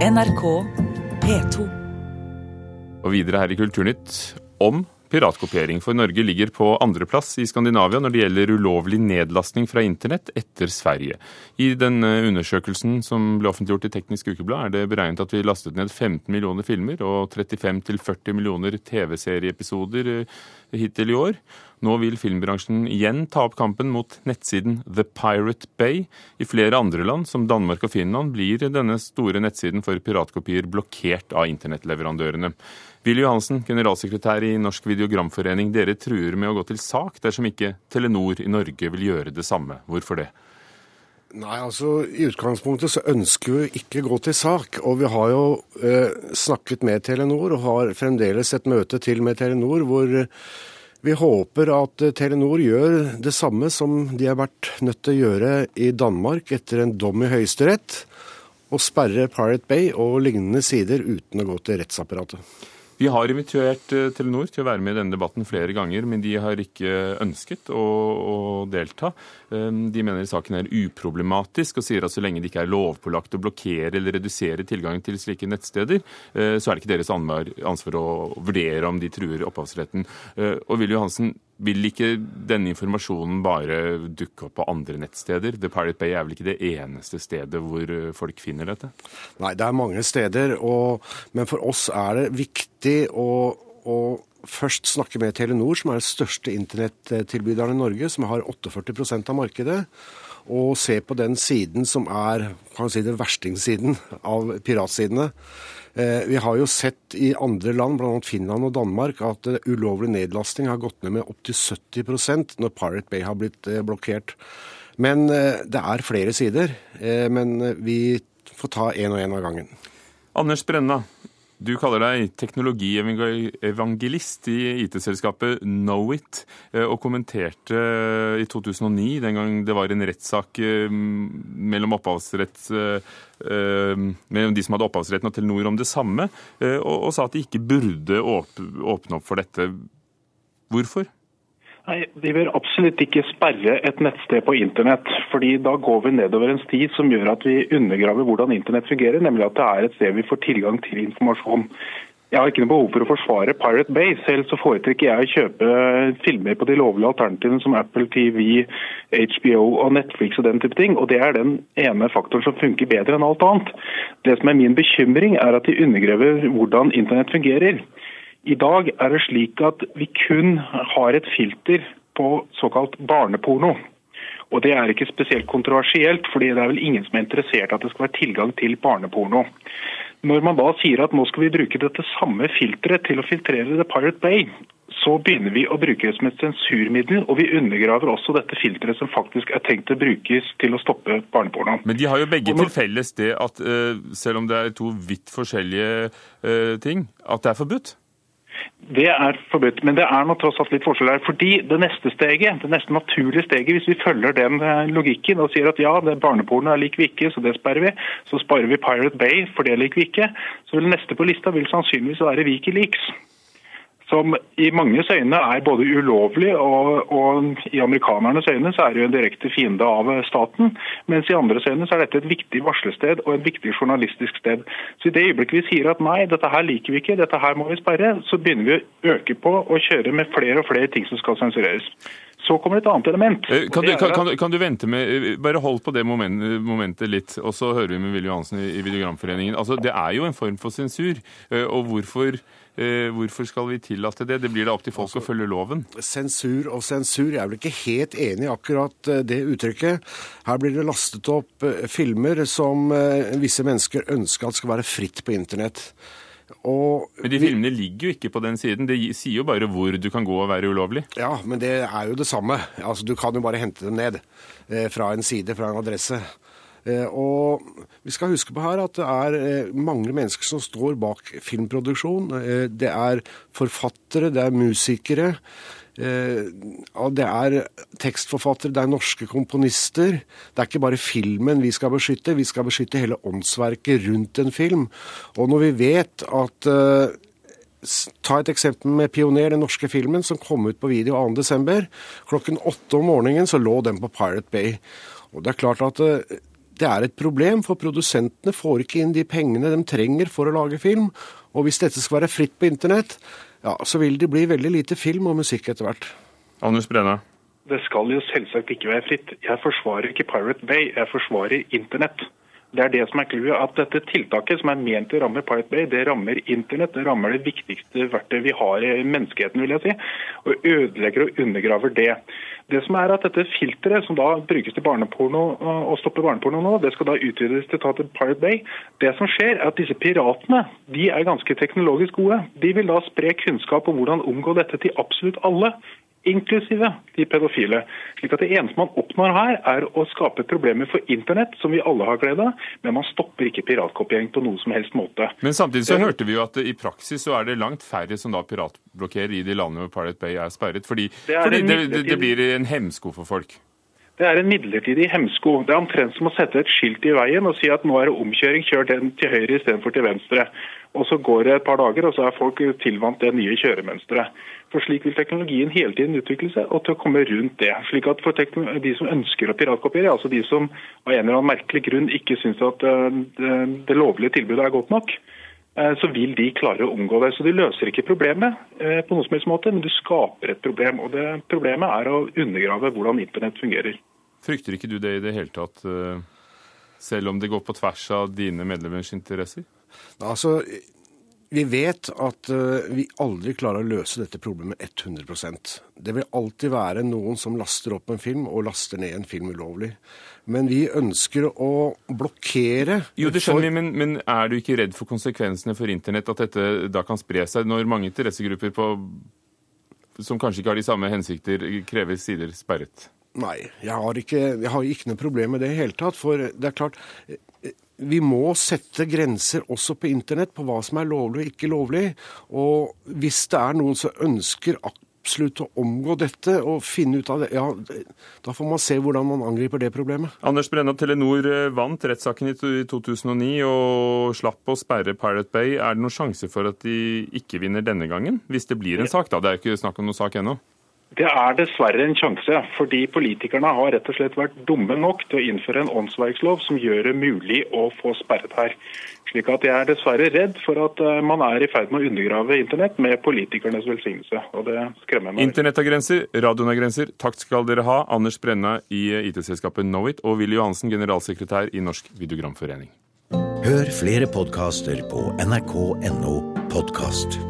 NRK P2. Og videre her i Kulturnytt om piratkopiering. For Norge ligger på andreplass i Skandinavia når det gjelder ulovlig nedlastning fra internett etter Sverige. I den undersøkelsen som ble offentliggjort i Teknisk Ukeblad, er det beregnet at vi lastet ned 15 millioner filmer og 35-40 millioner TV-serieepisoder hittil i år. Nå vil filmbransjen igjen ta opp kampen mot nettsiden The Pirate Bay. I flere andre land, som Danmark og Finland, blir denne store nettsiden for piratkopier blokkert av internettleverandørene. Willy Johansen, generalsekretær i Norsk videogramforening, dere truer med å gå til sak dersom ikke Telenor i Norge vil gjøre det samme. Hvorfor det? Nei, altså I utgangspunktet så ønsker vi ikke gå til sak. Og vi har jo eh, snakket med Telenor og har fremdeles et møte til med Telenor hvor vi håper at Telenor gjør det samme som de har vært nødt til å gjøre i Danmark etter en dom i Høyesterett, og sperre Pirate Bay og lignende sider uten å gå til rettsapparatet. Vi har invitert eh, Telenor til å være med i denne debatten flere ganger, men de har ikke ønsket å, å, delta. Eh, de mener saken er uproblematisk og sier at så lenge det ikke er lovpålagt å blokkere eller redusere tilgangen til slike nettsteder, eh, så er det ikke deres ansvar å vurdere om de truer opphavsretten. Og Willy Johansen, vil ikke denne informasjonen bare dukke opp på andre nettsteder? The Pirate Bay er vel ikke det eneste stedet hvor folk finner dette? Nei, det er mange steder. Og, men for oss er det viktig å, å først snakke med Telenor, som er den største internettilbyderen i Norge, som har 48% av markedet. Og se på den siden som er kan si det verstingsiden av piratsidene. Eh, vi har jo sett i andre land, bl.a. Finland og Danmark, at eh, ulovlig nedlasting har gått ned med opptil 70% når Pirate Bay har blitt eh, blokkert. Men det er flere sider. Men vi får ta én og én av gangen. Anders Brenna, du kaller deg teknologievangelist i IT-selskapet Knowit, eh, og kommenterte i 2009, den gang det var en rettssak eh, mellom, eh, mellom de som hadde opphavsretten og Telenor om det samme, og, og sa at de ikke burde åpne opp for dette. Hvorfor? Nei, Vi bør absolutt ikke sperre et nettsted på internett. fordi Da går vi nedover en sti som gjør at vi undergraver hvordan internett fungerer, nemlig at det er et sted vi får tilgang til informasjon. Jeg har ikke noe behov for å forsvare Pirate Bay. Selv så foretrekker jeg å kjøpe filmer på de lovlige alternativene som Apple TV, HBO og Netflix og den type ting. Og det er den ene faktoren som funker bedre enn alt annet. Det som er min bekymring, er at de undergraver hvordan internett fungerer. I dag er det slik at vi kun har et filter på såkalt barneporno. Og Det er ikke spesielt kontroversielt, fordi det er vel ingen som er interessert i at det skal være tilgang til barneporno. Når man da sier at nå skal vi bruke dette samme filteret til å filtrere The Pirate Bay, så begynner vi å bruke det som et sensurmiddel, og vi undergraver også dette filteret som faktisk er tenkt å brukes til å stoppe barneporno. Men de har jo begge til felles det at uh, selv om det er to vidt forskjellige uh, ting, at det er forbudt? Det er forbudt, men det er nå tross alt litt forskjell her. fordi Det neste steget, det neste naturlige steget, hvis vi følger den eh, logikken og sier at ja, det barneporno er lik vi ikke, så det sperrer vi, så sparer vi Pirate Bay, for det liker vi ikke, så vil neste på lista vil sannsynligvis være Wikileaks som i manges øyne er både ulovlig, og, og, i amerikanernes øyne så er det jo en direkte fiende av staten. Mens i andres øyne så er dette et viktig varslested og et viktig journalistisk sted. Så i det øyeblikket vi sier at nei, dette her liker vi ikke, dette her må vi sperre, så begynner vi å øke på og kjøre med flere og flere ting som skal sensureres. Så kommer et annet element. Eh, kan du, kan, kan, kan du, vente med eh, Bare hold på det momentet litt, og så hører vi med Willy Johansen i Videogramforeningen. Altså, Det er jo en form for sensur. Eh, og hvorfor hvorfor skal vi tillate det? Det blir da opp til folk altså, å følge loven. Sensur og sensur, jeg er vel ikke helt enig i akkurat det uttrykket. Her blir det lastet opp filmer som visse mennesker ønsker at skal være fritt på internett. Og men de filmene ligger jo ikke på den siden. Det sier jo bare hvor du kan gå og være ulovlig. Ja, men det er jo det samme. Altså, Du kan jo bare hente dem ned fra en side, fra en adresse. Eh, og vi skal huske på her at det er eh, mange mennesker som står bak filmproduksjon. Eh, det er forfattere, det er musikere. Det er tekstforfattere, det er norske komponister. Det er ikke bare filmen vi skal beskytte, vi skal beskytte hele åndsverket rundt en film. Og når vi vet at Ta et eksempel med 'Pioner', den norske filmen som kom ut på video 2.12. Klokken åtte om morgenen så lå den på Pirate Bay. Og det er klart at det er et problem, for produsentene får ikke inn de pengene de trenger for å lage film. Og hvis dette skal være fritt på internett, ja, så vil det bli veldig lite film og musikk etter hvert. Anders Brenna. Det skal jo selvsagt ikke være fritt. Jeg forsvarer ikke Pirate Bay, jeg forsvarer internett. Det er det som er clouet. At dette tiltaket som er ment til å ramme Pirate Bay, det rammer internett. Det rammer det viktigste verktøyet vi har i menneskeheten, vil jeg si. Og ødelegger og undergraver det. Det som er at Dette filteret som da brukes til barneporno og stopper barneporno nå, det skal da utvides til å ta til Pirate Bay. Det som skjer er at disse piratene de er ganske teknologisk gode. De vil da spre kunnskap om hvordan omgå dette til absolutt alle inklusive de pedofile. Slik at Det eneste man oppnår her, er å skape problemer for internett, som vi alle har glede av, men man stopper ikke piratkopiering på noe som helst måte. Men samtidig så hørte vi jo at i praksis så er det langt færre som da piratblokkerer i de landene hvor Pirate Bay er sperret, fordi det, er fordi det, det blir en hemsko for folk. Det er en midlertidig hemsko. Det er omtrent som å sette et skilt i veien og si at nå er det omkjøring, kjør den til høyre istedenfor til venstre. Og Så går det et par dager, og så er folk tilvant det nye kjøremønsteret. For Slik vil teknologien hele tiden utvikle seg og til å komme rundt det. Slik at for De som ønsker å piratkopiere, altså de som av en eller annen merkelig grunn ikke syns at eh, det, lovlige tilbudet er godt nok, eh, så vil de klare å omgå det. Så De løser ikke problemet eh, på noen som helst måte, men du skaper et problem. Og det Problemet er å undergrave hvordan internett fungerer. Frykter ikke du det i det hele tatt, selv om det går på tvers av dine medlemmers interesser? Altså, vi vet at uh, vi aldri klarer å løse dette problemet 100% Det vil alltid være noen som laster opp en film og laster ned en film ulovlig. Men vi ønsker å blokkere Jo, det skjønner vi, men, men, er du ikke redd for konsekvensene for internett, at dette da kan spre seg, når mange interessegrupper på, som kanskje ikke har de samme hensikter, krever sider sperret? Nei, jeg har ikke, jeg har ikke noe problem med det i det hele tatt. For det er klart, vi må sette grenser også på internett på hva som er lovlig og ikke lovlig. Og hvis det er noen som ønsker absolutt å omgå dette og finne ut av det, ja, da får man se hvordan man angriper det problemet. Anders Brenna, Telenor eh, vant rettssaken i 2009 og slapp å sperre Pirate Bay. Er det noen sjanse for at de ikke vinner denne gangen, hvis det blir en sak? da? Det er ikke snakk om noen sak ennå. Det er dessverre en sjanse, fordi politikerne har rett og slett vært dumme nok til å innføre en åndsverkslov som gjør det mulig å få sperret her. Slik at Jeg er dessverre redd for at eh, man er i ferd med å undergrave internett med politikernes velsignelse. og det skremmer meg. Internett har grenser, radioen har grenser. Takk skal dere ha, Anders Brenna i IT-selskapet Knowit og Willy Johansen, generalsekretær i Norsk videogramforening. Hør flere podkaster på nrk.no podkast.